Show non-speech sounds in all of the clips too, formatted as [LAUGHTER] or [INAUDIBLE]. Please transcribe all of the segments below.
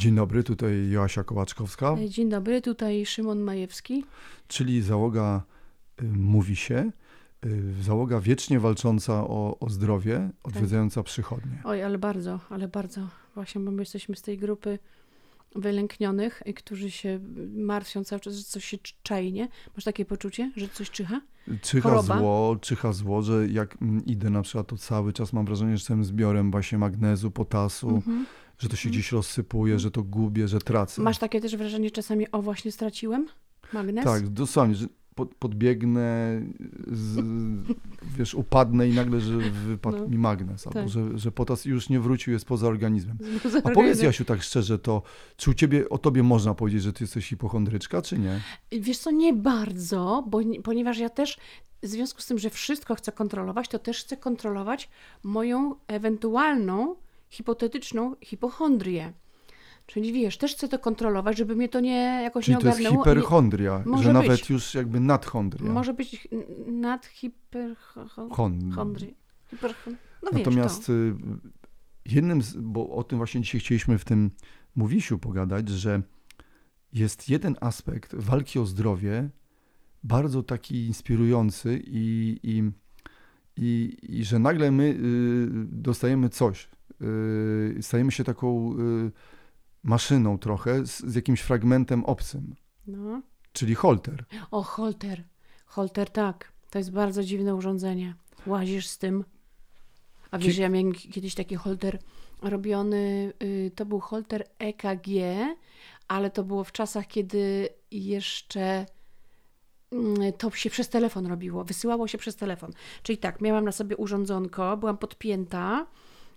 Dzień dobry, tutaj Joasia Kołaczkowska, Dzień dobry, tutaj Szymon Majewski. czyli załoga y, mówi się, y, załoga wiecznie walcząca o, o zdrowie, odwiedzająca przychodnie. Oj, ale bardzo, ale bardzo. Właśnie, bo my jesteśmy z tej grupy wylęknionych, i którzy się martwią cały czas, że coś się czai, nie? Masz takie poczucie, że coś czyha? Czyha Choroba? zło, czyha zło, że jak mm, idę na przykład, to cały czas mam wrażenie, że jestem zbiorem właśnie magnezu, potasu, Mhm. Że to się Mhm. gdzieś rozsypuje, że to gubię, że tracę. Masz takie też wrażenie czasami, o właśnie straciłem magnes? Tak, dosłownie, że pod, podbiegnę, z, wiesz, upadnę i nagle, że wypadł No. mi magnes, albo Tak. że, że potas już nie wrócił, jest poza organizmem. Z- A powiedz Jasiu tak szczerze, to czy u ciebie, o tobie można powiedzieć, że ty jesteś hipochondryczka, czy nie? Wiesz co, nie bardzo, bo, ponieważ ja też w związku z tym, że wszystko chcę kontrolować, to też chcę kontrolować moją ewentualną, hipotetyczną hipochondrię. Czyli wiesz, też chcę to kontrolować, żeby mnie to nie jakoś Czyli nie to jest ogarnęło. hiperchondria, Może że być. nawet już jakby nadchondria. Może być n- nad hiperchondrią. Hon. Hiperchon... No Natomiast to. y, jednym, z, bo o tym właśnie dzisiaj chcieliśmy w tym mówisiu pogadać, że jest jeden aspekt walki o zdrowie, bardzo taki inspirujący i, i, i, i że nagle my y, dostajemy coś, stajemy się taką y, maszyną trochę z, z jakimś fragmentem obcym, No. czyli holter. O, holter. Holter, tak. To jest bardzo dziwne urządzenie. Łazisz z tym. A wiesz, ja miałem kiedyś taki holter robiony, y, to był holter EKG, ale to było w czasach, kiedy jeszcze mm, to się przez telefon robiło, wysyłało się przez telefon. Czyli tak, miałam na sobie urządzonko, byłam podpięta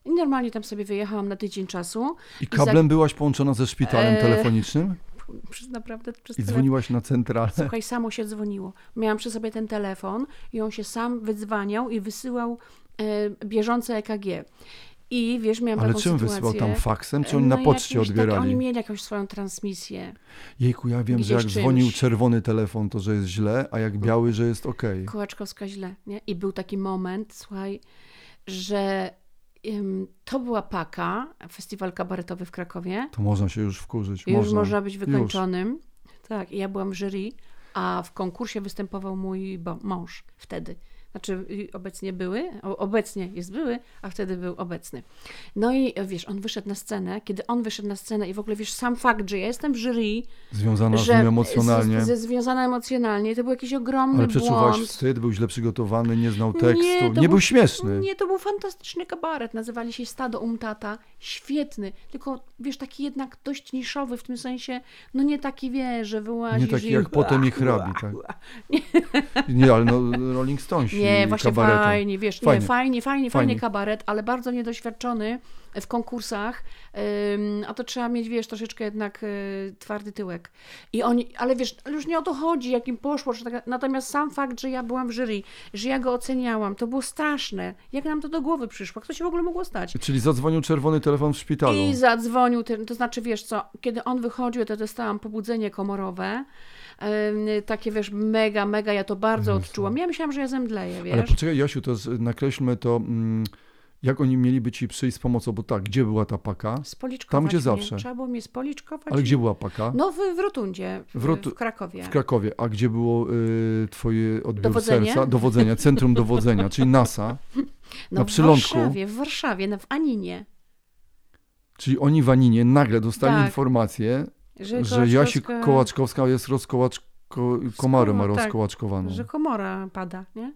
i normalnie tam sobie wyjechałam na tydzień czasu. I I za- kablem byłaś połączona ze szpitalem E, telefonicznym [LAUGHS] Przez, naprawdę przez i dzwoniłaś na centralę. Słuchaj, samo się dzwoniło. Miałam przy sobie ten telefon i on się sam wydzwaniał i wysyłał e, bieżące EKG. I wiesz, miałam Ale taką czym sytuację. wysyłał tam faksem, czy oni no na poczcie jakimś odbierali? Tak, oni mieli jakąś swoją transmisję. Jejku, ja wiem, że jak dzwonił czymś. czerwony telefon, to że jest źle, a jak biały, że jest okej. Kołaczkowska źle, nie? I był taki moment, słuchaj, że to była Paka, festiwal kabaretowy w Krakowie. To można się już wkurzyć. Już można. można być wykończonym. Tak, i ja byłam w jury, a w konkursie występował mój mąż wtedy. Znaczy y, obecnie były, obecnie jest były, a wtedy był obecny. No i e, wiesz, on wyszedł na scenę, kiedy on wyszedł na scenę i w ogóle wiesz, sam fakt, że ja jestem w jury, Związana z że nim emocjonalnie. z, ze związana emocjonalnie, to był jakiś ogromny Ale przeczuwałaś błąd. wstyd, był źle przygotowany, nie znał tekstu, nie, to był śmieszny. Nie, to był fantastyczny kabaret. Nazywali się Stado Umtata. Świetny. Tylko, wiesz, taki jednak dość niszowy w tym sensie, no nie taki, wiesz, że wyłazisz Nie taki i... jak potem ich hrabi, tak. Nie, ale no Rolling Stones [LAUGHS] Nie, właśnie kabaretu. fajnie, wiesz, Fajnie. nie, fajnie, fajnie, fajnie kabaret, ale bardzo niedoświadczony w konkursach, a to trzeba mieć, wiesz, troszeczkę jednak y, twardy tyłek. I oni, ale wiesz, już nie o to chodzi, jak im poszło, natomiast sam fakt, że ja byłam w jury, że ja go oceniałam, to było straszne. Jak nam to do głowy przyszło? Jak to się w ogóle mogło stać? Czyli zadzwonił czerwony telefon w szpitalu. I zadzwonił, ten, to znaczy, wiesz co, kiedy on wychodził, to dostałam pobudzenie komorowe, takie, wiesz, mega, mega, ja to bardzo Jezu. odczułam. Ja myślałam, że ja zemdleję, wiesz. Ale poczekaj, Jasiu, to z- nakreślmy to, mm, jak oni mieliby ci przyjść z pomocą, bo tak, gdzie była ta paka? Tam, gdzie mnie. zawsze. Trzeba było mnie spoliczkować. Ale gdzie była paka? No w, w Rotundzie, w, W Krakowie. W Krakowie. A gdzie było y, twoje odbiór Dowodzenie? serca? Dowodzenia, centrum [LAUGHS] dowodzenia, czyli NASA. no, na przylądku. W Warszawie, w Warszawie, no, w Aninie. Czyli oni w Aninie nagle dostali Tak. informację, Że, że Jasi Kołaczkowska- Kołaczkowska jest rozkołaczko... komarem ma tak, rozkołaczkowaną. Że komora pada, nie?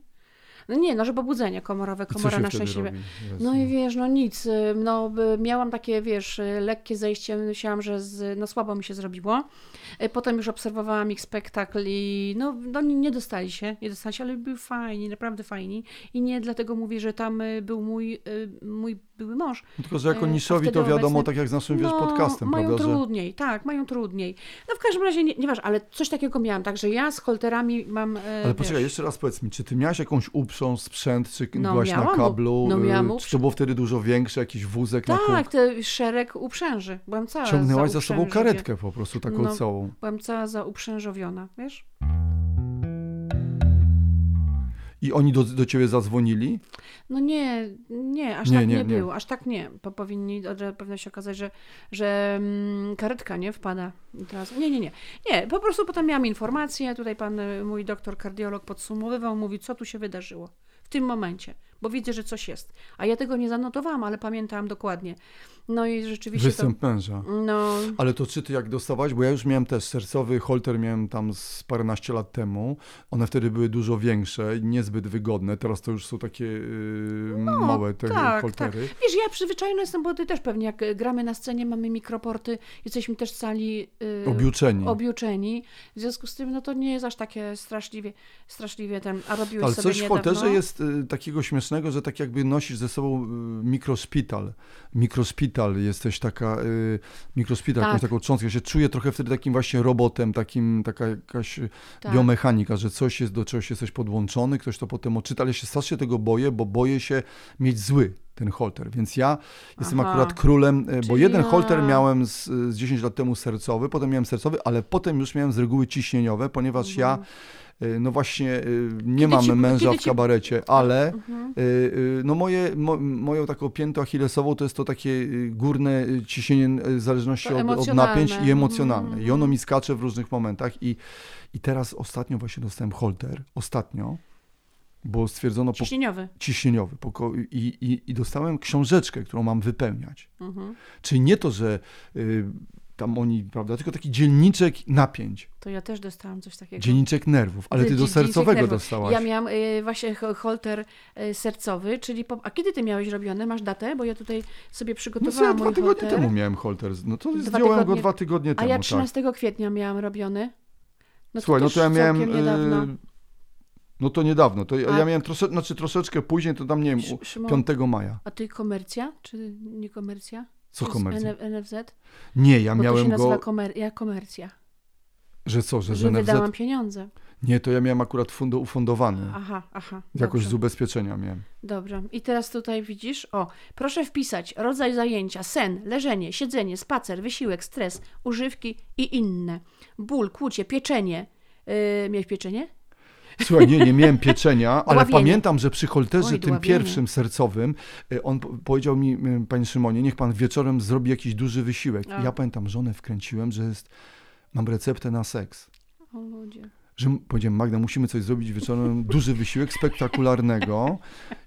No nie, no że pobudzenie komorowe, komora na? Jezu. No i wiesz, no nic, no miałam takie, wiesz, lekkie zejście, myślałam, że z, no słabo mi się zrobiło. Potem już obserwowałam ich spektakl i no, no nie nie dostali się, nie dostali się, ale byli fajni, naprawdę fajni. I nie dlatego mówię, że tam y, był mój, y, mój były mąż. No Tylko, że jako e, niszowi to wiadomo, obecny- tak jak z naszym, wiesz, no, podcastem, mają prawda, że... trudniej, tak, mają trudniej. No w każdym razie, nie, nieważne, ale coś takiego miałam, także ja z holterami mam, e, Ale poczekaj, wiesz, jeszcze raz powiedz mi, czy ty miałaś jakąś uprząż, sprzęt, czy No, byłaś na miałam, kablu, no, y, miałam czy to było wtedy dużo większe, jakiś wózek na Tak, kół? te szereg uprzęży. Byłam cała Ciągnęłaś za sobą zauprzężowie- karetkę po prostu, taką No. całą. Byłam cała zauprzężowiona, wiesz? I oni do, do ciebie zadzwonili? No nie, nie, aż Nie, tak nie, nie, było, aż tak nie, bo powinni od razu pewno się okazać, że, że mm, karetka nie wpada. Teraz, nie, nie, nie, nie, po prostu potem miałam informację, tutaj pan, y, mój doktor kardiolog podsumowywał, mówi, co tu się wydarzyło w tym momencie, bo widzę, że coś jest. A ja tego nie zanotowałam, ale pamiętałam dokładnie. No i rzeczywiście Występ męża. to... No, Ale to czy ty jak dostawałeś, bo ja już miałem też sercowy holter, miałem tam z paręnaście lat temu. One wtedy były dużo większe niezbyt wygodne. Teraz to już są takie yy, małe te tak, holtery. Wiesz, ja przyzwyczajona jestem, bo ty też pewnie jak y, gramy na scenie, mamy mikroporty, jesteśmy też sali y, Obiuczeni. obiuczeni. W związku z tym, no to nie jest aż takie straszliwie, straszliwie ten, a robiłeś Ale sobie coś w niedawno. holterze jest y, takiego śmiesznego, że tak jakby nosisz ze sobą y, mikroszpital. Mikroszpital, jesteś taka, y, mikroszpital, Tak. jakąś taką cząstkę. Ja się czuję trochę wtedy takim właśnie robotem, takim, taka jakaś y, Tak. biomechanika, że coś jest, do czegoś jesteś podłączony, ktoś to potem odczyta, ale się strasznie tego boję, bo boję się mieć zły ten holter, więc ja jestem Aha. akurat królem, y, bo Czyli jeden ja- holter miałem z, z 10 lat temu sercowy, potem miałem sercowy, ale potem już miałem z reguły ciśnieniowe, ponieważ ja y, no właśnie y, nie Mhm. Kiedy mam ci- męża w ci- kabarecie, ale Mhm. no moje, mo, moją taką piętą achillesową to jest to takie górne ciśnienie w zależności od, od napięć i emocjonalne. Mhm. I ono mi skacze w różnych momentach i, i teraz ostatnio właśnie dostałem holter, ostatnio, bo stwierdzono po, Ciśnieniowy. ciśnieniowy i, i, i dostałem książeczkę, którą mam wypełniać. Mhm. Czyli nie to, że y, tam oni, prawda, tylko taki dzienniczek napięć, To ja też dostałam coś takiego. dzienniczek nerwów, ale ty do sercowego nerwów. dostałaś. Ja miałam y, właśnie ho- holter y, sercowy, czyli... Po... A kiedy ty miałeś robiony? Masz datę? Bo ja tutaj sobie No co, ja przygotowałam dwa tygodnie holter. temu miałem holter. No to Dwa zdjąłem go tygodnie- dwa tygodnie A temu. ja tak. 13 kwietnia miałam robiony. No Słuchaj, no to ja miałem. niedawno. No to niedawno. To ja, A- ja miałem trosze, znaczy troszeczkę później, to tam nie wiem, Szymon, 5 maja. A ty komercja? Czy nie komercja? Co komercja? NFZ? Nie, ja Bo to się miałem go. komer- ja komercja. Że co, że Że NFZ? wydałam pieniądze. Nie, to ja miałem akurat fundo, ufundowany. Aha, aha. Jakoś dobrze. z ubezpieczenia miałem. Dobrze. I teraz tutaj widzisz, o, proszę wpisać rodzaj zajęcia, sen, leżenie, siedzenie, spacer, wysiłek, stres, używki i inne. Ból, kłucie, pieczenie. Yy, miałeś pieczenie? Słuchaj, nie, nie miałem pieczenia, ale pamiętam, że przy holterze Oj, tym dławienie. pierwszym sercowym, y, on po- powiedział mi, panie Szymonie, niech pan wieczorem zrobi jakiś duży wysiłek. A. Ja pamiętam, żonę wkręciłem, że jest, mam receptę na seks. O ludzie. że powiedziałem, Magda, musimy coś zrobić wieczorem, duży wysiłek spektakularnego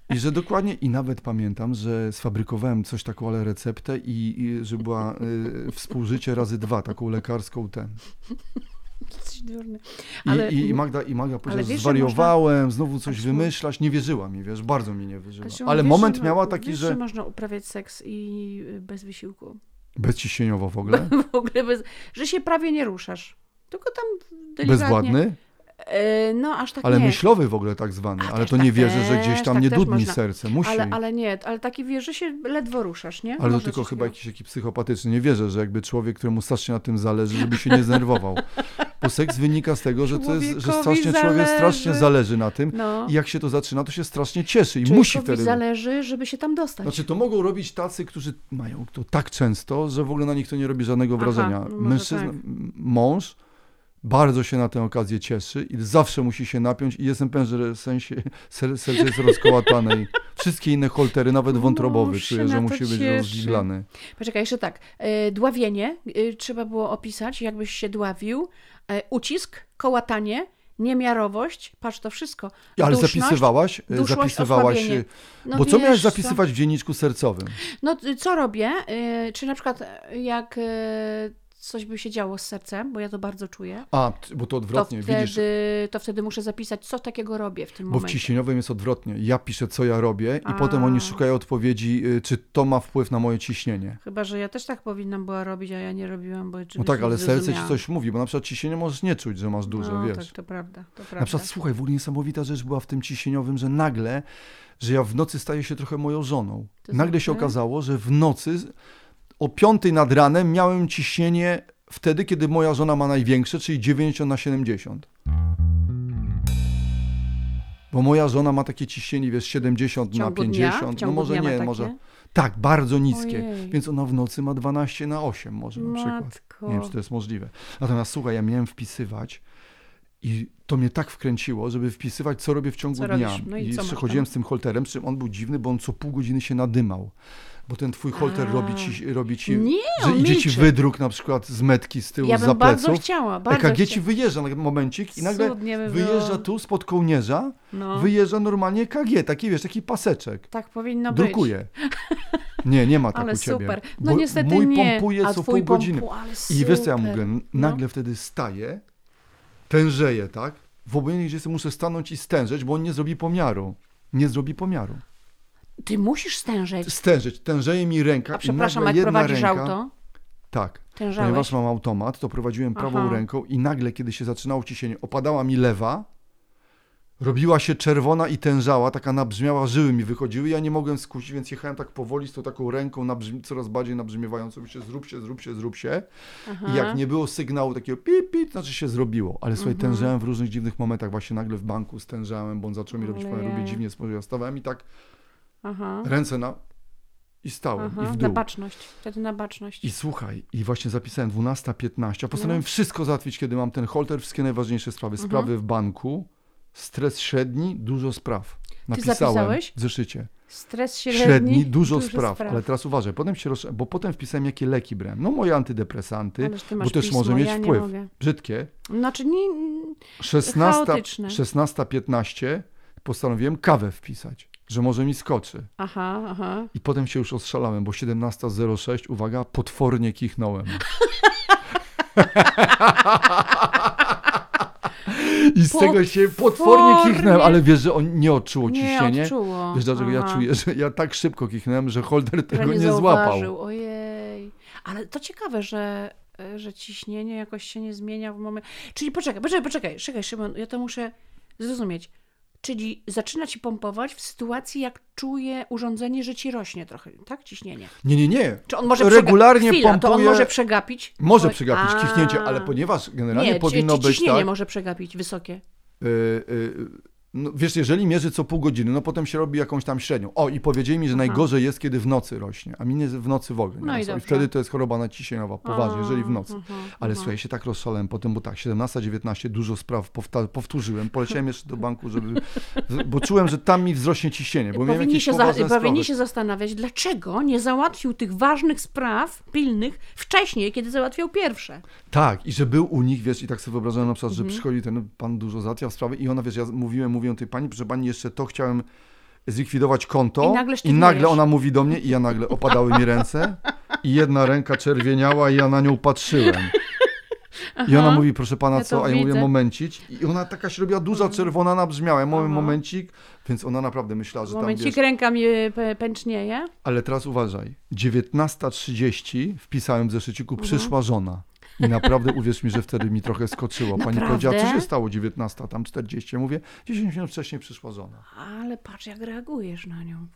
i że dokładnie, i nawet pamiętam, że sfabrykowałem coś taką, ale receptę i, i że była y, współżycie razy dwa, taką lekarską ten. [LAUGHS] Jesteś durny. I, Ale- i, i Magda, i Magda powiedziała, wiesz, że że zwariowałem, znowu coś Kasiu- wymyślać, nie wierzyła mi, wiesz, bardzo mi nie wierzyła. Kasiu, Ale wiesz, moment że- miała taki, wiesz, że można uprawiać seks i y, bez wysiłku. bezciśnieniowo w ogóle, [LAUGHS] w ogóle bez, że się prawie nie ruszasz. Tylko tam delikatnie. bezwładny, no, aż tak ale nie. myślowy w ogóle tak zwany, A ale to tak nie wierzę, że gdzieś tam tak nie dudni można. serce, musi. Ale, ale nie, ale taki wiesz, że się ledwo ruszasz, nie? Ale to tylko chyba jakiś taki psychopatyczny. Nie wierzę, że jakby człowiek, któremu strasznie na tym zależy, żeby się nie [LAUGHS] zdenerwował. Bo seks wynika z tego, że, to jest, że strasznie człowiek strasznie zależy. zależy na tym. No, I jak się to zaczyna, to się strasznie cieszy i człowiekowi musi wtedy. zależy, żeby się tam dostać. Znaczy, to mogą robić tacy, którzy mają to tak często, że w ogóle na nich to nie robi żadnego Aha, wrażenia. może Mężczyzna, tak. mąż bardzo się na tę okazję cieszy i zawsze musi się napiąć i jestem pewien, że sensie, ser, serce jest rozkołatane i wszystkie inne holtery, nawet wątrobowy, Mąż się czuję, że musi być cieszy. rozgiglany. Poczekaj, jeszcze tak. E, dławienie e, trzeba było opisać, jakbyś się dławił. E, ucisk, kołatanie, niemiarowość, patrz to wszystko. Ale Duszność, zapisywałaś? duszność, zapisywałaś. No Bo co miałeś zapisywać w dzienniczku sercowym? No co robię? Czy na przykład jak coś by się działo z sercem, bo ja to bardzo czuję, A, bo to to odwrotnie, wtedy, widzisz. to wtedy muszę zapisać, co takiego robię w tym Bo w momencie. ciśnieniowym jest odwrotnie. Ja piszę, co ja robię i A. potem oni szukają odpowiedzi, y, czy to ma wpływ na moje ciśnienie. Chyba, że ja też tak powinnam była robić, a ja nie robiłam, bo No tak, ale serce ci coś mówi, bo na przykład ciśnienie możesz nie czuć, że masz duże, no, wiesz. tak, to prawda, to prawda. Na przykład, słuchaj, w ogóle niesamowita rzecz była w tym ciśnieniowym, że nagle, że ja w nocy staję się trochę moją żoną. To nagle się znaczy? okazało, że w nocy o 5 nad ranem miałem ciśnienie wtedy, kiedy moja żona ma największe, czyli 90 na 70. Bo moja żona ma takie ciśnienie, wiesz, 70 w na ciągu 50. Dnia? W no może nie, może. Tak, bardzo niskie. Ojej. Więc ona w nocy ma 12 na 8 może na przykład. Matko. Nie wiem, czy to jest możliwe. Natomiast słuchaj, ja miałem wpisywać I to mnie tak wkręciło, żeby wpisywać, co robię w ciągu Co dnia. No i I przechodziłem z tym holterem, przy czym on był dziwny, bo on co pół godziny się nadymał. Bo ten twój holter A. robi ci, robi ci Nie, idzie ci wydruk na przykład z metki z tyłu, Ja bym bardzo chciała, bardzo EKG ci chciała. wyjeżdża na momencik i nagle by wyjeżdża tu spod kołnierza, No, wyjeżdża normalnie EKG, taki wiesz, taki paseczek. tak powinno być. Drukuje. Nie, nie ma [LAUGHS] tak Ale u ciebie. super. No Bo niestety mój nie. pompuje A co pół godziny. I wiesz co ja mówię? Nagle wtedy staję, tężeję, tak? W obojętnie gdzie muszę stanąć i stężeć, bo on nie zrobi pomiaru. Nie zrobi pomiaru. Ty musisz stężeć. Stężyć, tężeje mi ręka A przepraszam, jak prowadzisz ręka... auto, Tak. tężałeś. Ponieważ mam automat, to prowadziłem prawą Aha. ręką i nagle, kiedy się zaczynało ciśnienie, opadała mi lewa, robiła się czerwona i tężała, taka nabrzmiała, żyły mi wychodziły, ja nie mogłem skusić, więc jechałem tak powoli z tą taką ręką nabrzmi, coraz bardziej nabrzmiewającą się, zrób się, zrób się, zrób się. Aha. I jak nie było sygnału takiego pip, pip, to znaczy się zrobiło. Ale słuchaj, Mhm. tężałem w różnych dziwnych momentach, właśnie nagle w banku stężałem, bo on zaczął mi robić, powiem, robię dziwnie, spojrzałem, i tak Aha. ręce na... i stałem, i Aha. w Na dół. baczność. Wtedy na baczność. I słuchaj, i właśnie zapisałem 12.15, a postanowiłem No. wszystko załatwić, kiedy mam ten holter, wszystkie najważniejsze sprawy. Mhm. Sprawy w banku, stres średni, dużo spraw. Napisałem zapisałeś? w zeszycie. Stres średni. Średni, dużo, spraw. Ale teraz uważaj, potem się roz... bo potem wpisałem, jakie leki brałem. No moje antydepresanty, ty bo też pismo, może mieć ja wpływ. Brzydkie. Znaczy nie... 16, Chaotyczne. 16.15 postanowiłem kawę wpisać, że może mi skoczy. Aha, aha. I potem się już ostrzelałem, bo 17.06, uwaga, potwornie kichnąłem. [LAUGHS] I z tego się potwornie kichnąłem, ale wiesz, że on nie odczuło Nie ciśnienie. odczuło. Wiesz, dlaczego ja Aha. czuję, że ja tak szybko kichnąłem, że holder tego nie, nie złapał. Ojej. Ale to ciekawe, że, że ciśnienie jakoś się nie zmienia w momencie... Czyli poczekaj, poczekaj, poczekaj. Czekaj, Szymon, ja to muszę zrozumieć. Czyli zaczyna ci pompować w sytuacji, jak czuje urządzenie, że ci rośnie trochę, tak? Ciśnienie. Nie, nie, nie. Czy on może Regularnie przega- Chwila, to on pompuje- może przegapić? Może Oj, przegapić a. ale ponieważ generalnie nie, powinno ci, być ciśnienie tak. może przegapić, wysokie. y, y, no, wiesz, jeżeli mierzy co pół godziny, no potem się robi jakąś tam średnią. O, i powiedzieli mi, że Aha. najgorzej jest, kiedy w nocy rośnie, a mi nie w nocy w ogóle. nie No i. I wtedy to jest choroba naciśnieniowa, poważnie, jeżeli w nocy. aha, Ale aha. słuchaj, się tak rozszalałem potem, bo tak, 17-19, dużo spraw powtórzyłem, poleciałem jeszcze do banku, żeby, bo czułem, że tam mi wzrośnie ciśnienie, bo miałem Powinni jakieś się, za, poważne powinni sprawy. się zastanawiać, dlaczego nie załatwił tych ważnych spraw pilnych wcześniej, kiedy załatwiał pierwsze. Tak, i że był u nich, wiesz, i tak sobie wyobrażałem na przykład, Mhm. że przychodzi ten pan dużo załatwia sprawy i ona, wiesz, ja mówiłem, mówię tej pani, proszę pani, jeszcze to chciałem zlikwidować konto I nagle i nagle ona mówi do mnie i ja nagle opadały mi ręce i jedna ręka czerwieniała i ja na nią patrzyłem. I ona Aha. mówi, proszę pana, Ja co? A ja mówię, widzę. Mhm. momencik. I ona taka się robiła duża, czerwona, nabrzmiała. Ja mówię, Aha. momencik, więc ona naprawdę myślała, że tam, Momencik ręka mi e, pę- pęcznieje. Ale teraz uważaj. 19.30 wpisałem w zeszyciku, Mhm. przyszła żona. I naprawdę uwierz mi, że wtedy mi trochę skoczyło. Pani Naprawdę? powiedziała, co się stało 19, tam 40. Ja mówię, 10 minut wcześniej przyszła żona. Ale patrz, jak reagujesz na nią.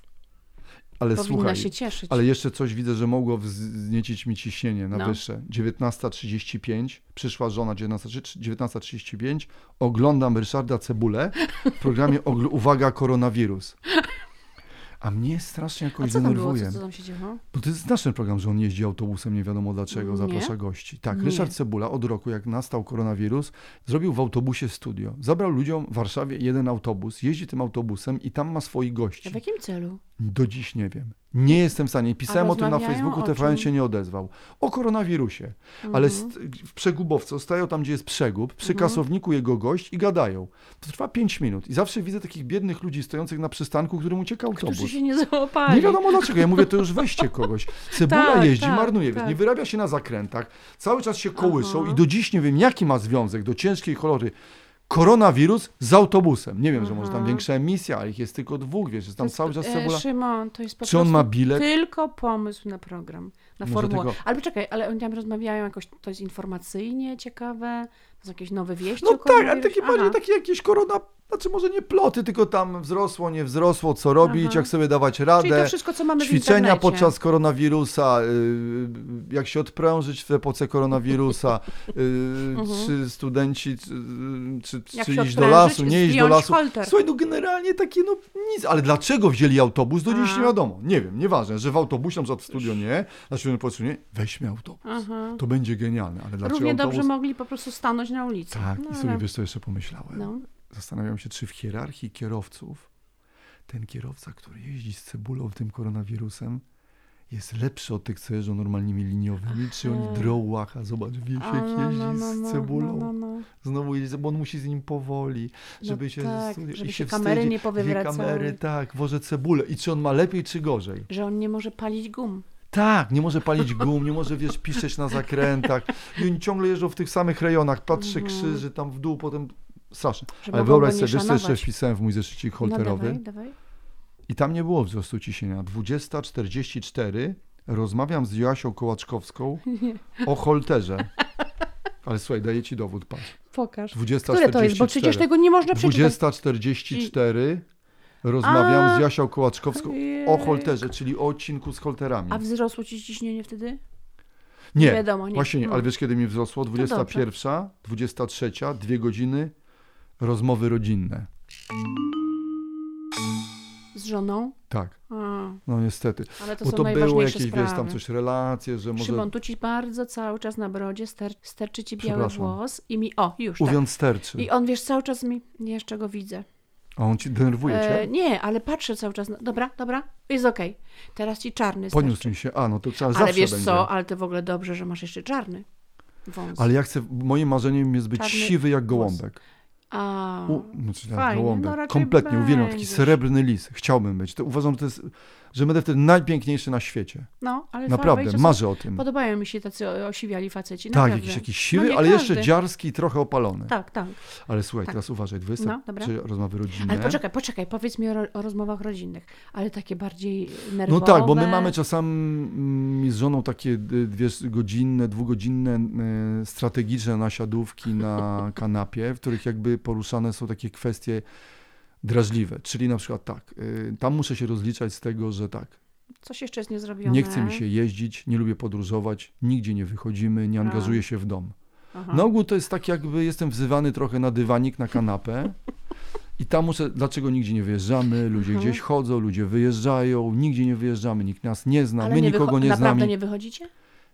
Ale Powinna słuchaj, się cieszyć. ale jeszcze coś widzę, że mogło wzniecić mi ciśnienie na No. wyższe. 19.35, przyszła żona 19.30 19.35, oglądam Ryszarda Cebulę w programie Uwaga, koronawirus. A mnie strasznie A jakoś co tam było? denerwuje. Co, co tam się działo? Bo to jest znasz ten program, że on jeździ autobusem, nie wiadomo dlaczego, Nie. zaprasza gości. Tak, Nie. Ryszard Cebula od roku, jak nastał koronawirus, zrobił w autobusie studio. Zabrał ludziom w Warszawie jeden autobus, jeździ tym autobusem i tam ma swoich A gości. w jakim celu? Do dziś nie wiem. Nie jestem w stanie. Pisałem o tym na Facebooku, TVN się nie odezwał. O koronawirusie. Ale Mhm. st- w Przegubowcu stoją tam, gdzie jest przegub, przy Mhm. kasowniku jego gość i gadają. To trwa 5 minut. I zawsze widzę takich biednych ludzi stojących na przystanku, którym ucieka autobus. Którzy się nie załapali. Nie wiadomo dlaczego. Ja mówię, to już weźcie kogoś. Cebula Tak, jeździ, tak, marnuje, tak. nie wyrabia się na zakrętach, cały czas się kołyszą Aha. i do dziś nie wiem, jaki ma związek do ciężkiej choroby. Koronawirus z autobusem. Nie wiem, że może tam Aha. większa emisja, ale ich jest tylko dwóch, wiesz, jest tam jest- cały czas e, cebula. Szymon, to jest po Czy on ma bilet? tylko pomysł na program, na Może formułę. tego- Ale czekaj, ale oni tam rozmawiają jakoś, to jest informacyjnie ciekawe, jakieś nowe wieści No tak, ale takie bardziej takie jakieś korona, znaczy może nie ploty, tylko tam wzrosło, nie wzrosło, co robić, Aha. jak sobie dawać Czyli to radę. wszystko, co mamy Ćwiczenia podczas koronawirusa, y, jak się odprężyć w epoce koronawirusa, y, [LAUGHS] czy studenci, czy, czy, Mhm. Czy iść do lasu, nie iść do lasu. holter. Słuchaj, no generalnie takie no nic, ale dlaczego wzięli autobus, do dziś nie wiadomo. Nie wiem, nieważne, że w autobusie, na przykład w studio nie, na potrzebie nie, weźmy autobus. Aha. To będzie genialne, ale dlaczego Równie autobus? dobrze mogli po prostu stanąć na ulicy. Tak, no, i sobie ale- wiesz, co jeszcze pomyślałem? no. Zastanawiam się, czy w hierarchii kierowców ten kierowca, który jeździ z cebulą tym koronawirusem, jest lepszy od tych, co jeżdżą normalnymi liniowymi, czy oni Aha. drą łacha, zobacz, Wiesiek A, no, jeździ no, no, z no, cebulą, No, no, no. znowu jeździ, bo on musi z nim powoli, No żeby się, tak, żeby się się kamery wstydzi. nie powywracały. kamery, tak, wożę cebulę i czy on ma lepiej, czy gorzej? Że on nie może palić gum. Tak, nie może palić gum, nie może, wiesz, piszczeć na zakrętach i oni ciągle jeżdżą w tych samych rejonach, patrzy Mhm. krzyży tam w dół, potem straszne. Żeby Ale wyobraź sobie, nie wiesz co jeszcze wpisałem w mój zeszycik No holterowy dawaj, dawaj. i tam nie było wzrostu ciśnienia. 20.44 rozmawiam z Joasią Kołaczkowską o holterze. Ale słuchaj, daję ci dowód, patrz. Pokaż. 20.44. Które to jest? Bo przecież tego nie można przeczytać. 20.44 rozmawiam A. z Jasią Kołaczkowską o holterze, czyli o odcinku z holterami. A wzrosło ci ciśnienie wtedy? Nie, wiadomo, nie. właśnie nie, ale wiesz kiedy mi wzrosło? dobrze. 21, 23, dwie godziny, rozmowy rodzinne. Z żoną? Tak, A, no niestety. ale to Bo są to najważniejsze jakieś, sprawy. wiesz, tam coś, relacje, że może Szymon, tu ci bardzo cały czas na brodzie ster, sterczy ci biały włos i mi, o, już, tak. uwiąd sterczy. I on, wiesz, cały czas mi, jeszcze go widzę. A on ci denerwuje cię? E, nie, ale patrzę cały czas, na, dobra, dobra, jest okej. Teraz ci czarny Poniósł sterczy. mi się, a no to trzeba Ale zawsze wiesz będzie. co, ale to w ogóle dobrze, że masz jeszcze czarny wąs. Ale ja chcę, moim marzeniem jest być Czarny siwy jak gołąbek. A, U, znaczy, fajnie, gołąbek. no Kompletnie uwielbiam taki będziesz. srebrny lis. Chciałbym być. To uważam, że to jest, że będę wtedy najpiękniejszy na świecie. no, ale Naprawdę, fajnie, marzę o tym. Podobają mi się tacy osiwiali faceci, Tak, naprawdę. jakiś, jakiś No siwy, nie ale jeszcze dziarski i trochę opalony. Tak, tak. Ale słuchaj, Tak. teraz uważaj, 20 No, dobra. czy rozmowy rodzinne. Ale poczekaj, poczekaj, powiedz mi o, o rozmowach rodzinnych, ale takie bardziej No nerwowe. tak, bo my mamy czasami mm, z żoną takie y, dwie godzinne, dwugodzinne y, strategiczne nasiadówki na kanapie, w których jakby poruszane są takie kwestie drażliwe. Czyli na przykład tak, y, tam muszę się rozliczać z tego, że tak, Coś jeszcze jest niezrobione. nie chce mi się jeździć, nie lubię podróżować, nigdzie nie wychodzimy, nie angażuję się w dom. Aha. Na ogół to jest tak, jakby jestem wzywany trochę na dywanik, na kanapę. I tam muszę, dlaczego nigdzie nie wyjeżdżamy, ludzie Mhm. gdzieś chodzą, ludzie wyjeżdżają, nigdzie nie wyjeżdżamy, nikt nas nie zna, ale my nie nikogo nie znamy. nie wychodzicie?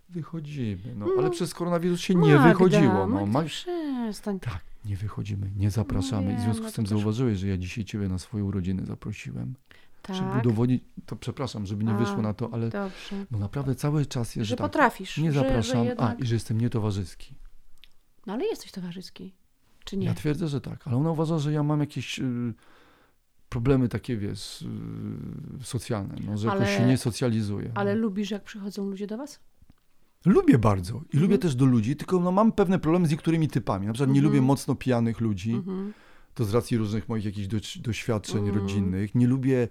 Wychodzimy, no, No. ale przez koronawirus się nie Magda, wychodziło. No, Magda, Mag... przestań. Tak, nie wychodzimy, nie zapraszamy. No w związku wiem, z tym no zauważyłeś, że ja dzisiaj ciebie na swoje urodziny zaprosiłem. Żeby Tak, udowodnić, to przepraszam, żeby nie A, wyszło na to, ale dobrze. no naprawdę cały czas jest, Że tak, potrafisz. nie że, zapraszam, Że a jednak... i że jestem nietowarzyski. No ale jesteś towarzyski. Czy nie? Ja twierdzę, że tak, ale ona uważa, że ja mam jakieś y, problemy takie, wiesz, y, socjalne, no, że jakoś Ale- się nie socjalizuję. Ale no. lubisz, jak przychodzą ludzie do was? Lubię bardzo i lubię Mhm. też do ludzi, tylko no, mam pewne problemy z niektórymi typami. Na przykład nie Mhm. lubię mocno pijanych ludzi, Mhm. to z racji różnych moich jakichś doś- doświadczeń Mhm. rodzinnych. Nie lubię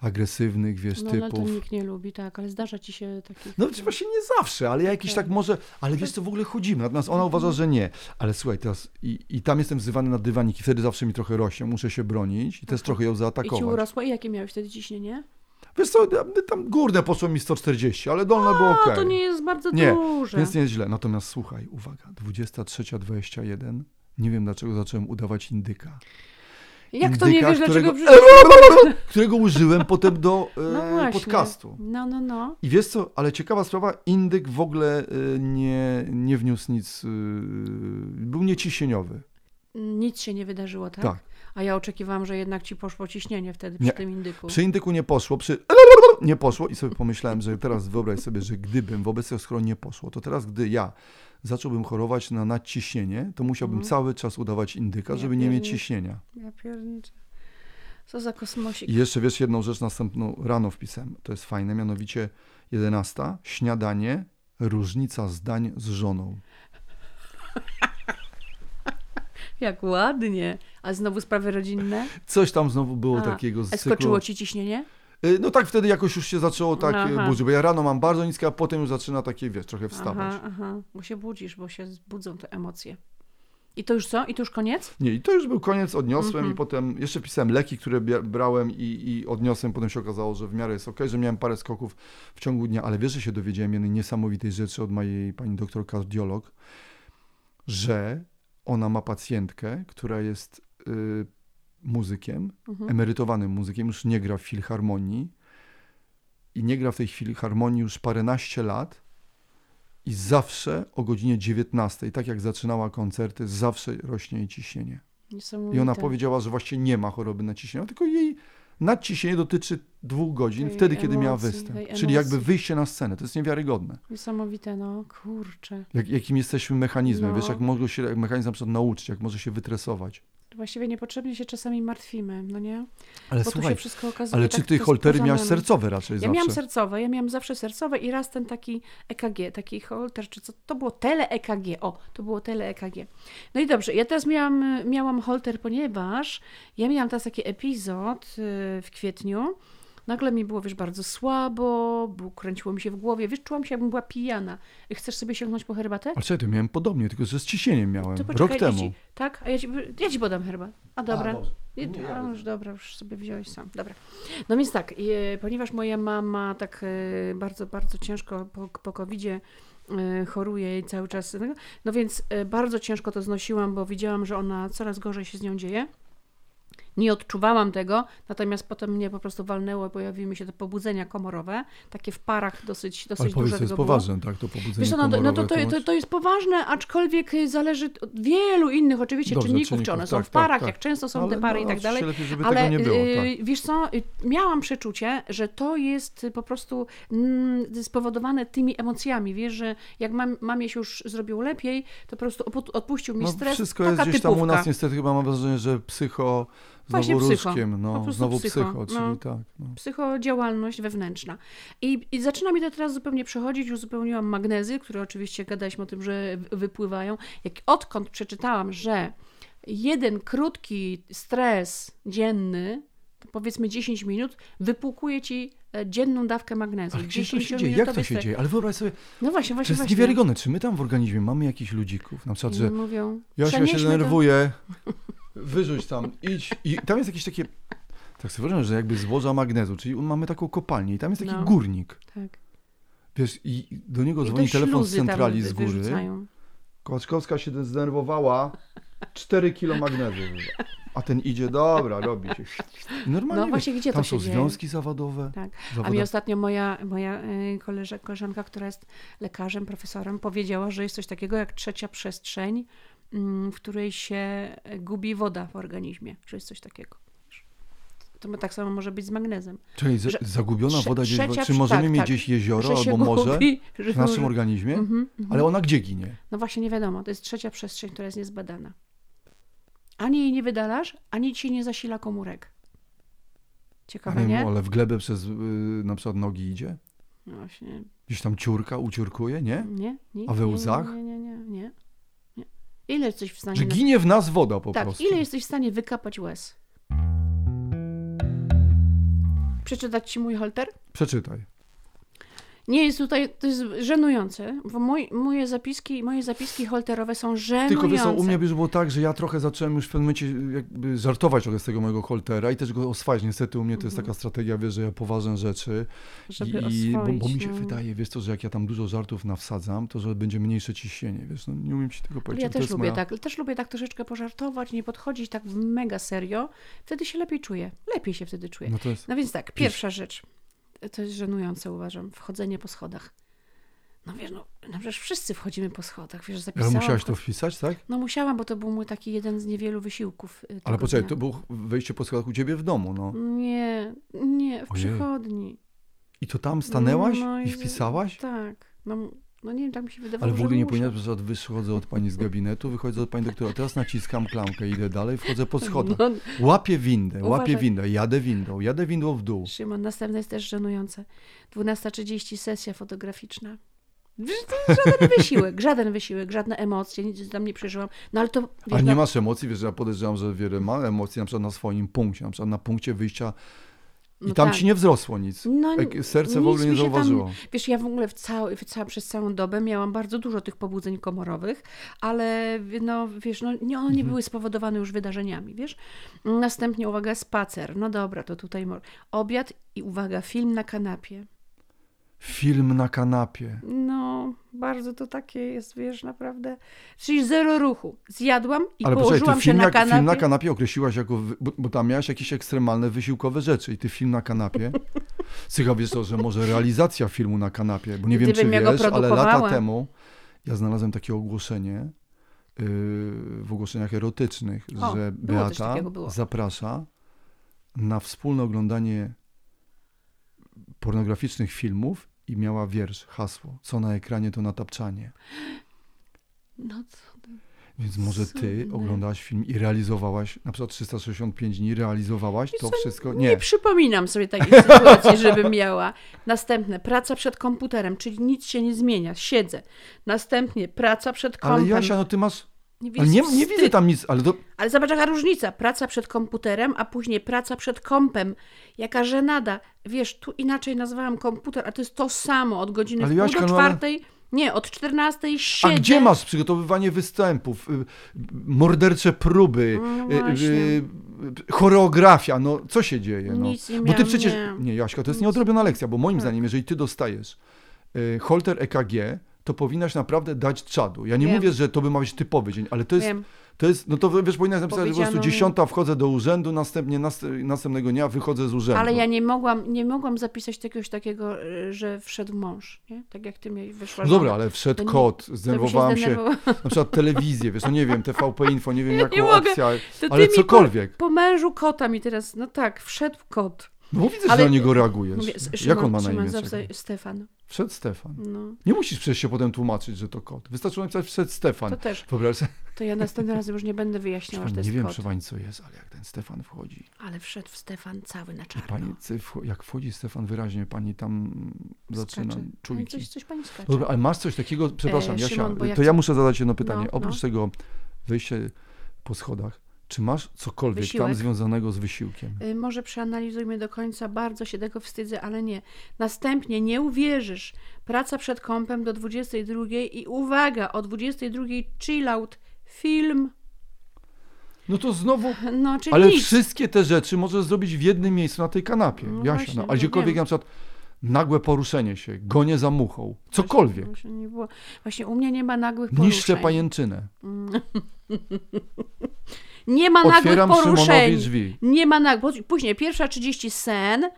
agresywnych, wiesz, No ale to typów. nikt nie lubi, tak, ale zdarza ci się taki... No właśnie nie zawsze, ale ja jakiś Okej. tak może, ale wiesz co, w ogóle chodzimy, natomiast ona uważa, że nie. Ale słuchaj, teraz i, i tam jestem wzywany na dywanik i wtedy zawsze mi trochę rośnie, muszę się bronić i też Aha. trochę ją I ci zaatakować. urosło? I jakie miałeś wtedy ciśnienie? Wiesz co, tam górne poszło mi 140, ale dolne było ok. to nie jest bardzo Nie, duże. Więc nie jest źle. Natomiast słuchaj, uwaga, 23.21, nie wiem dlaczego zacząłem udawać indyka. Jak to nie Indyka, wiesz, dlaczego którego, wrzuciłeś? którego użyłem potem do [LAUGHS] e, No podcastu. No, no, no. I wiesz co, ale ciekawa sprawa, indyk w ogóle e, nie, nie wniósł nic, e, był nieciśnieniowy. Nic się nie wydarzyło, tak? Tak. A ja oczekiwałam, że jednak ci poszło ciśnienie wtedy przy Nie. tym indyku. Przy indyku nie poszło, przy nie poszło i sobie pomyślałem, że teraz wyobraź sobie, że gdybym wobec tego skoro nie poszło, to teraz gdy ja zacząłbym chorować na nadciśnienie, to musiałbym Mhm. cały czas udawać indyka, Ja żeby nie mieć ciśnienia. Ja pierniczę. Co za kosmosik. I jeszcze wiesz, jedną rzecz następną rano wpisałem, to jest fajne, mianowicie 11, śniadanie, różnica zdań z żoną. Jak ładnie. A znowu sprawy rodzinne? Coś tam znowu było A, takiego z cyklu. skoczyło ci ciśnienie? Y, No tak wtedy jakoś już się zaczęło tak Aha. Aha. burzyć, bo ja rano mam bardzo niskie, a potem już zaczyna takie, wiesz, trochę wstawać. Aha, aha. Bo się budzisz, bo się budzą te emocje. I to już co? I to już koniec? Nie, i to już był koniec, odniosłem Mhm. i potem jeszcze pisałem leki, które brałem i, i odniosłem, potem się okazało, że w miarę jest ok, że miałem parę skoków w ciągu dnia, ale wiesz, że się dowiedziałem jednej niesamowitej rzeczy od mojej pani doktor kardiolog, że ona ma pacjentkę, która jest y, muzykiem, Mhm. emerytowanym muzykiem, już nie gra w filharmonii i nie gra w tej filharmonii już paręnaście lat i zawsze o godzinie 19, tak jak zaczynała koncerty, zawsze rośnie jej ciśnienie. I ona powiedziała, że właśnie nie ma choroby nadciśnienia, tylko jej nadciśnienie dotyczy dwóch godzin, Tej wtedy, kiedy emocji, miała występ. Czyli jakby wyjście na scenę. To jest niewiarygodne. Niesamowite, no kurczę. Jak, jakim jesteśmy mechanizmem. No. Wiesz, jak może się jak mechanizm na przykład nauczyć, jak może się wytresować. Właściwie niepotrzebnie się czasami martwimy, no nie? Ale Bo słuchaj, się wszystko okazuje ale tak, czy ty holtery miałeś nami. sercowe raczej Ja zawsze? miałam sercowe, ja miałam zawsze sercowe i raz ten taki EKG, taki holter, czy co, to było tele-EKG, o, to było tele-EKG. No i dobrze, ja teraz miałam, miałam holter, ponieważ ja miałam teraz taki epizod y, w kwietniu, nagle mi było, wiesz, bardzo słabo, było, kręciło mi się w głowie, wiesz, czułam się, jakbym była pijana. Chcesz sobie sięgnąć po herbatę? Ale czekaj, to miałem podobnie, tylko że z ciśnieniem miałem. To Rok poczekaj, ja temu. Ci, tak? A ja ci, ja ci podam herbatę. A dobra. Nie, ja a, wezmę. już dobra, już sobie wziąłeś sam. Dobra. No więc tak, e, ponieważ moja mama tak e, bardzo, bardzo ciężko po, po COVID-zie e, choruje i cały czas, no więc bardzo ciężko to znosiłam, bo widziałam, że ona coraz gorzej się z nią dzieje. Nie odczuwałam tego, natomiast potem mnie po prostu walnęło, pojawiły mi się te pobudzenia komorowe, takie w parach dosyć, Ale dosyć powiedz, duże to jest poważne, tak? To pobudzenie Wiesz co, no, to- no to, to, to, to jest poważne, aczkolwiek zależy od wielu innych oczywiście Dobrze, czynników, czynników, czy one są tak, w parach, tak, tak. jak często są Ale te pary no, i tak dalej. Lepiej, żeby Ale tego nie było, y, tak. wiesz co, y, miałam przeczucie, że to jest po prostu mm, spowodowane tymi emocjami. Wiesz, że jak mam, mamie się już zrobiło lepiej, to po prostu odpuścił mi No, stres. wszystko jest gdzieś tam u nas niestety chyba mam wrażenie, że psycho Właśnie znowu psycho. no, znowu psycho, psycho, czyli no. tak. No. psychodziałalność wewnętrzna. I, I zaczyna mi to teraz zupełnie przechodzić. Uzupełniłam magnezy, które oczywiście gadaliśmy o tym, że wypływają. Jak odkąd przeczytałam, że jeden krótki stres dzienny, to powiedzmy 10 minut, wypłukuje ci e, dzienną dawkę magnezu. Ale gdzie to się 10 dzieje? Jak to się stres. dzieje? Ale wyobraź sobie, No właśnie, to właśnie, jest właśnie. niewiarygodne. Czy my tam w organizmie mamy jakichś ludzików? Na przykład, I że mówią, ja się przenieśmy to- denerwuję, [LAUGHS] wyrzuć tam, idź. I tam jest jakieś takie, tak sobie wyobrażam, że jakby złoża magnezu, czyli mamy taką kopalnię i tam jest taki No. górnik. Tak. Wiesz, i do niego I dzwoni to telefon z centrali z góry. wyrzucają. Kołaczkowska się zdenerwowała, 4 kilo magnezu. A ten idzie, dobra, robi się. Normalnie. No właśnie, gdzie to tam się są dzieje? związki zawodowe. Tak. A mi ostatnio moja, moja y, koleża, koleżanka, która jest lekarzem, profesorem, powiedziała, że jest coś takiego jak trzecia przestrzeń, w której się gubi woda w organizmie, że jest coś takiego. To tak samo może być z magnezem. Czyli że- zagubiona woda gdzieś, trzecia- czy możemy tak, mieć tak. gdzieś jezioro albo morze gubi, w naszym może- organizmie, Mhm, mhm. ale ona gdzie ginie? No właśnie nie wiadomo, to jest trzecia przestrzeń, która jest niezbadana. Ani jej nie wydalasz, ani ci nie zasila komórek. Ciekawe, Ale, nie? ale w glebę przez y, na przykład nogi idzie? No właśnie, Gdzieś tam ciurka, uciurkuje, nie? nie, nie. A we łzach? Nie, nie, nie, nie. nie. Ile jesteś w stanie... Że ginie w nas woda po Tak, prostu. ile jesteś w stanie wykapać łez? Przeczytać ci mój holter? Przeczytaj. Nie jest tutaj, to jest żenujące, bo moje zapiski, moje zapiski holterowe są żenujące. Tylko wiesz, u mnie już było tak, że ja trochę zacząłem już w pewnym momencie jakby żartować trochę z tego mojego holtera i też go oswajać. Niestety u mnie to jest Mhm. taka strategia, wiesz, że ja poważne rzeczy żeby i bo, bo oswoić, mi się no. wydaje, wiesz to, że jak ja tam dużo żartów nawsadzam, to że będzie mniejsze ciśnienie, wiesz, no nie umiem ci tego powiedzieć. ja też lubię moja... tak, też lubię tak troszeczkę pożartować, nie podchodzić tak mega serio. Wtedy się lepiej czuję. Lepiej się wtedy czuję. No to jest... No więc tak, pierwsza rzecz. To jest żenujące, uważam. Wchodzenie po schodach. No wiesz, no, no przecież wszyscy wchodzimy po schodach, wiesz, Ale zapisałam. musiałaś to wpisać, tak? No musiałam, bo to był mój taki jeden z niewielu wysiłków. y, Ale poczekaj, dnia. to było wejście po schodach u ciebie w domu, no. Nie, nie, w Ojej. przychodni. I to tam stanęłaś No i i- wpisałaś? Tak. No, no nie wiem, tak mi się wydawało, Ale w ogóle nie powinnaś, że wychodzę od pani z gabinetu, wychodzę od pani doktora, teraz naciskam klamkę, idę dalej, wchodzę po schodach. No, Łapię windę, łapię Uważaj. windę, jadę windą, jadę windą w dół. Szymon, następne jest też żenujące. 12.30 sesja fotograficzna. [LAUGHS] Żaden wysiłek, żaden wysiłek, żadne emocje, nic tam nie przeżyłam. No ale to, wiesz, Ale nie no, masz emocji, wiesz, że ja podejrzewam, że wiele ma emocji na przykład na swoim punkcie, na przykład na punkcie wyjścia i no tam tak. ci nie wzrosło nic. No, serce w ogóle nie się tam- zauważyło. Wiesz, ja w ogóle w cały, w przez całą dobę miałam bardzo dużo tych pobudzeń komorowych, ale no, wiesz, no, nie, one nie Mhm. były spowodowane już wydarzeniami, wiesz. Następnie, uwaga, spacer. No dobra, to tutaj obiad i uwaga, film na kanapie. Film na kanapie. No, bardzo to takie jest, wiesz, naprawdę. Czyli zero ruchu. Zjadłam i Ale poczekaj, położyłam ty się film na na, kanapie. film na kanapie określiłaś jako, bo, bo tam miałaś jakieś ekstremalne, wysiłkowe rzeczy i ty film na kanapie. [LAUGHS] Słuchaj, wiesz to, że może realizacja filmu na kanapie, bo nie wiem, Gdybym czy ja go wiesz, ale lata temu ja znalazłem takie ogłoszenie yy, w ogłoszeniach erotycznych, O, że Beata zaprasza na wspólne oglądanie pornograficznych filmów i miała wiersz, hasło, co na ekranie to natapczanie. No co ty? Więc może ty oglądałaś film i realizowałaś, na przykład 365 dni realizowałaś to co, wszystko? Nie. Nie. przypominam sobie takiej [LAUGHS] sytuacji, żebym miała. Następne, praca przed komputerem, czyli nic się nie zmienia, siedzę. Następnie, praca przed kompem. Ale Jasia, no ty masz... nie, Ale nie, nie widzę tam nic, ale to... Ale zobacz jaka różnica. Praca przed komputerem, a później praca przed kompem. Jaka żenada. Wiesz, tu inaczej nazwałam komputer, a to jest to samo od godziny Ale Jaśka, do no ale- czwartej. Nie, od 14 siedzę. A gdzie masz przygotowywanie występów, y, mordercze próby, No y, y, choreografia, no co się dzieje? No? Nic nie Bo ty miałam, przecież, nie. nie Jaśka, to jest Nic. nieodrobiona lekcja, bo moim Tak. zdaniem, jeżeli ty dostajesz holter EKG, to powinnaś naprawdę dać czadu. Ja nie Wiem. mówię, że to by ma być typowy dzień, ale to jest, Wiem. to jest no to wiesz, powinnaś napisać, że po prostu dziesiąta wchodzę do urzędu, następnie nas, następnego dnia wychodzę z urzędu. Ale ja nie mogłam, nie mogłam zapisać czegoś takiego, y, że wszedł mąż, nie? Tak jak ty mi wyszła No dobra, ale wszedł nie- kot, To by zdenerwowałem się, [LAUGHS] na przykład telewizję, wiesz, no nie wiem, TVP Info, nie wiem [LAUGHS] Ja jaką nie mogę. ty ale mi cokolwiek. Po mężu kota mi teraz, no tak, wszedł kot. No bo widzę, Ale- że na niego reagujesz. Mówię, S- Jak Szymon, on ma na Szymon imię? zawsze-? Stefan. Wszedł Stefan. No, Nie musisz przecież się potem tłumaczyć, że to kot. Wystarczyło napisać wszedł Stefan. to też. Wyobraź sobie, To ja następnym razem już nie będę wyjaśniała, że to nie jest wiem, kot. pani, co jest, ale jak ten Stefan wchodzi. Ale wszedł w Stefan cały na czarno. wcho- jak wchodzi Stefan wyraźnie, pani tam zaczyna. No czujki. coś, coś pani skacze. Dobra, ale masz coś takiego, przepraszam, E, Jasia, Szymon, ja to ja chcę- muszę zadać jedno pytanie. No, Oprócz no. tego wyjście po schodach, czy masz cokolwiek tam Wysiłek? związanego z wysiłkiem? Y, Może przeanalizujmy do końca, bardzo się tego wstydzę, ale nie. Następnie nie uwierzysz. Praca przed kąpem do 22 i uwaga, o 22 chill out, film. No to znowu No, czyli Ale nic. wszystkie te rzeczy możesz zrobić w jednym miejscu na tej kanapie. No Jasia, właśnie, no, no ale gdziekolwiek wiem. na przykład nagłe poruszenie się, gonie za muchą, cokolwiek. Właśnie, nie było. Właśnie u mnie nie ma nagłych Niszczę poruszeń. pajęczynę. [LAUGHS] Nie ma nagłych Otwieram Szymonowi poruszeń. drzwi. Nie ma nagłych. Później pierwsza 30 sen.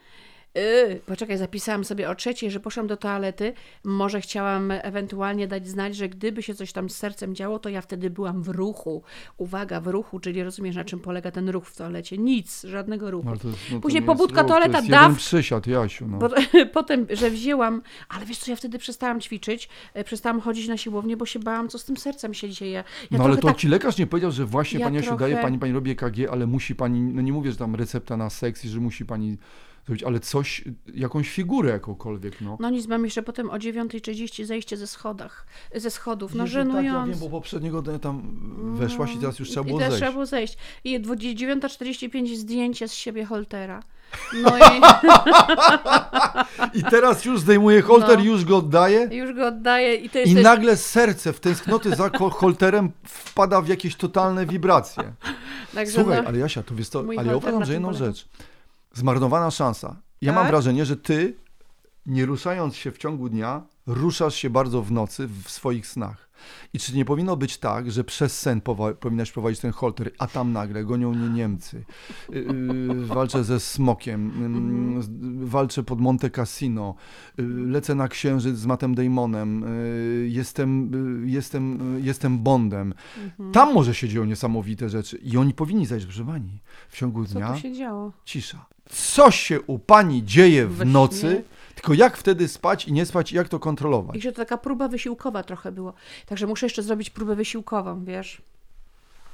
Yy, poczekaj, zapisałam sobie o trzeciej, że poszłam do toalety. Może chciałam ewentualnie dać znać, że gdyby się coś tam z sercem działo, to ja wtedy byłam w ruchu. Uwaga, w ruchu, czyli rozumiesz, na czym polega ten ruch w toalecie? Nic, żadnego ruchu. No, to no, Później pobudka, ruch, toaleta, to daw- przysiad, Jasiu. No. Po, [LAUGHS] potem, że wzięłam, ale wiesz co, ja wtedy przestałam ćwiczyć, e, przestałam chodzić na siłownię, bo się bałam, co z tym sercem się dzieje. Ja no ale to tak, ci lekarz nie powiedział, że właśnie Ja pani Jasiu trochę- daje, pani, pani robi EKG, ale musi pani, no nie mówię, że tam recepta na seks i że musi pani zrobić, ale coś, jakąś figurę jakąkolwiek, no. No nic, mam jeszcze potem o 9.30 zejście ze schodach, ze schodów, no Jezu, Tak, ja żenując. wiem, bo poprzedniego dnia tam weszłaś i teraz już trzeba było I teraz zejść. trzeba było zejść. I 9.45 zdjęcie z siebie holtera. No [LAUGHS] i I teraz już zdejmuje holter, No. już go oddaje. już go oddaję i to jest I też... nagle serce w tęsknoty za holterem wpada w jakieś totalne wibracje. Także Słuchaj, no, ale Jasia, to wiesz to, ale ja uważam, że jedną polega. rzecz. Zmarnowana szansa. Ja mam Tak? wrażenie, że ty, nie ruszając się w ciągu dnia, ruszasz się bardzo w nocy w swoich snach. I czy nie powinno być tak, że przez sen powa- powinnaś prowadzić ten holter, a tam nagle gonią mnie Niemcy, yy, walczę ze smokiem, yy, walczę pod Monte Cassino, yy, lecę na księżyc z Mattem Damonem, yy, jestem, yy, jestem, jestem Bondem. Mhm. Tam może się dzieją niesamowite rzeczy i oni powinni zajść, proszę pani, w ciągu co dnia tu się działo? cisza. Co się u pani dzieje w nocy, tylko jak wtedy spać i nie spać i jak to I kontrolować? że to taka próba wysiłkowa trochę było. Także muszę jeszcze zrobić próbę wysiłkową, wiesz.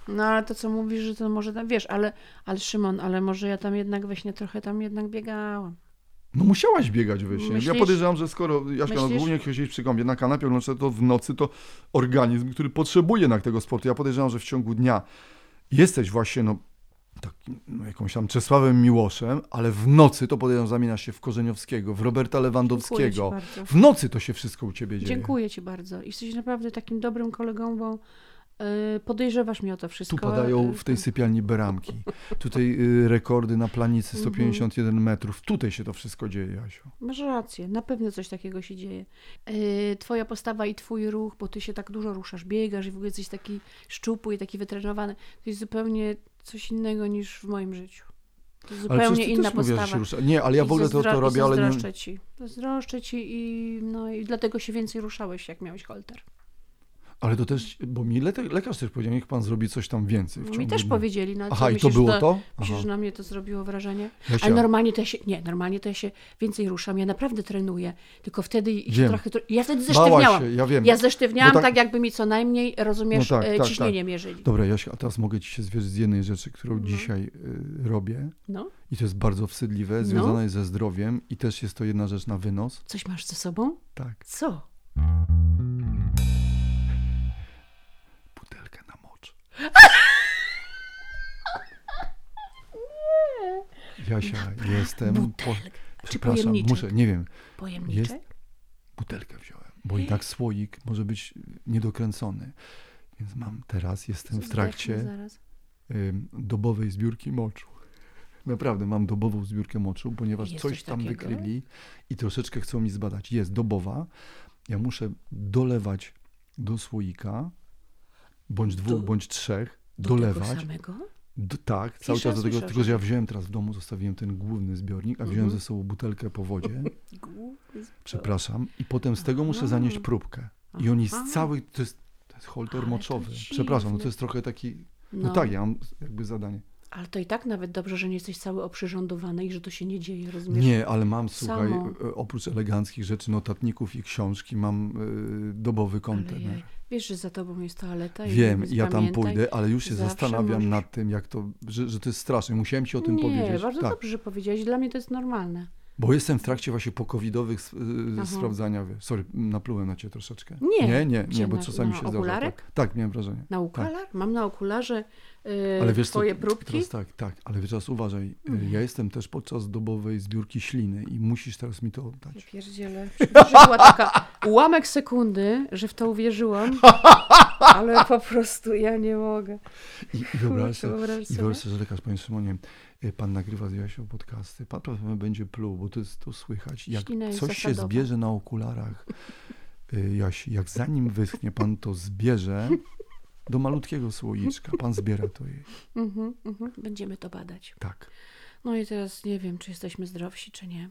No ale to co mówisz, że to może tam, wiesz, ale, ale Szymon, ale może ja tam jednak we śnie trochę tam jednak biegałam. No musiałaś biegać we śnie. Ja Myślisz? podejrzewam, że skoro Jaśka no, głównie jak siedzieć przy kąpie na kanapie oglądasz to w nocy, to organizm, który potrzebuje jednak tego sportu. Ja podejrzewam, że w ciągu dnia jesteś właśnie no, takim, no, jakąś tam Czesławem Miłoszem, ale w nocy to podejrzewam zamienia się w Korzeniowskiego, w Roberta Lewandowskiego. W nocy to się wszystko u ciebie dzieje. Dziękuję ci bardzo. Jesteś naprawdę takim dobrym kolegą, bo y, podejrzewasz mnie o to wszystko. Tu padają Y, w tej sypialni beramki. Tutaj y, rekordy na planicy 151 metrów. Tutaj się to wszystko dzieje, Jasiu. Masz rację, na pewno coś takiego się dzieje. Twoja postawa i twój ruch, bo ty się tak dużo ruszasz, biegasz i w ogóle jesteś taki szczupły i taki wytrenowany. To jest zupełnie coś innego niż w moim życiu. To Ale zupełnie ty inna też postawa. rusza. Nie, ale ja I w ogóle to, to robię, ale nie... Zazdroszczę ci. Zazdroszczę ci i, no, i dlatego się więcej ruszałeś, jak miałeś holter. Ale to też, bo mi le lekarz też powiedział, niech pan zrobi coś tam więcej. W Mi ciągu też dnia. powiedzieli. No, Aha, i to myślisz, było że to? Myślisz, że na mnie to zrobiło wrażenie? Jasia, Ale normalnie to ja się, nie, normalnie to ja się więcej ruszam. Ja naprawdę trenuję. Tylko wtedy się Wiem. trochę, ja wtedy Bałaś zesztywniałam. się, ja wiem. Ja zesztywniałam Bo tak, tak- jakby mi co najmniej, rozumiesz, No tak, e, tak, ciśnienie mierzyli. Dobra, Jasia, a teraz mogę ci się zwierzyć z jednej rzeczy, którą No. dzisiaj y, robię No, i to jest bardzo wstydliwe, No. związane jest ze zdrowiem i też jest to jedna rzecz na wynos. coś masz ze sobą? Tak, Co? [LAUGHS] Jasia, jestem... Po... Butelkę. Czy Przepraszam, muszę, nie wiem, Pojemniczek? butelkę wziąłem, bo i tak słoik może być niedokręcony. Więc mam teraz, jestem w trakcie dobowej zbiórki moczu. [LAUGHS] Naprawdę mam dobową zbiórkę moczu, ponieważ Jest coś coś tam takiego? wykryli i troszeczkę chcą mi zbadać. Jest dobowa. Ja muszę dolewać do słoika, bądź dwóch, Do- bądź trzech, Do tego dolewać. samego? D- tak, cały czas do tego, słyszę, tylko że ja wziąłem teraz w domu, zostawiłem ten główny zbiornik, a wziąłem Mhm. ze sobą butelkę po wodzie, [LAUGHS] z- przepraszam, i potem z tego muszę zanieść próbkę. I on jest Aha. cały, to jest, to jest holter Ale moczowy. Przepraszam, no to jest trochę taki, no, No, tak, ja mam jakby zadanie. Ale to i tak nawet dobrze, że nie jesteś cały oprzyrządowany i że to się nie dzieje, rozumiesz? Nie, ale mam, słuchaj, Samo. e, oprócz eleganckich rzeczy, notatników i książki, mam e, dobowy kontener. Wiesz, że za tobą jest toaleta i Wiem, więc ja tam pójdę, ale już się zastanawiam możesz- nad tym, jak to, że, że to jest straszne. Musiałem ci o tym nie, powiedzieć. bardzo tak, dobrze, że powiedziałeś. Dla mnie to jest normalne. Bo jestem w trakcie właśnie pokowidowych e, Aha. sprawdzania. Sorry, naplułem na cię troszeczkę. Nie. nie, nie, nie bo na- czasami na się zdarza. Tak, tak, miałem wrażenie. Na okular? Mam na okularze Ale wiesz co, twoje próbki. Teraz tak, tak, ale wiesz, teraz uważaj. e, Nie. Ja jestem też podczas dobowej zbiórki śliny i musisz teraz mi to Ja oddać. pierdzielę. Była taka ułamek sekundy, że w to uwierzyłam, [LAUGHS] ale po prostu ja nie mogę. I, i wyobraź sobie, że lekarz, panie Szymonie, y, pan nagrywa z Jasią podcasty, pan pewnie będzie pluł, bo to jest to słychać. Jak Ślina jest coś się zbierze na okularach, y, Jasi, jak zanim wyschnie, pan to zbierze [LAUGHS] do malutkiego słoiczka, pan zbiera to jej. Mhm, mhm. Będziemy to badać. Tak. No i teraz nie wiem, czy jesteśmy zdrowsi, czy nie.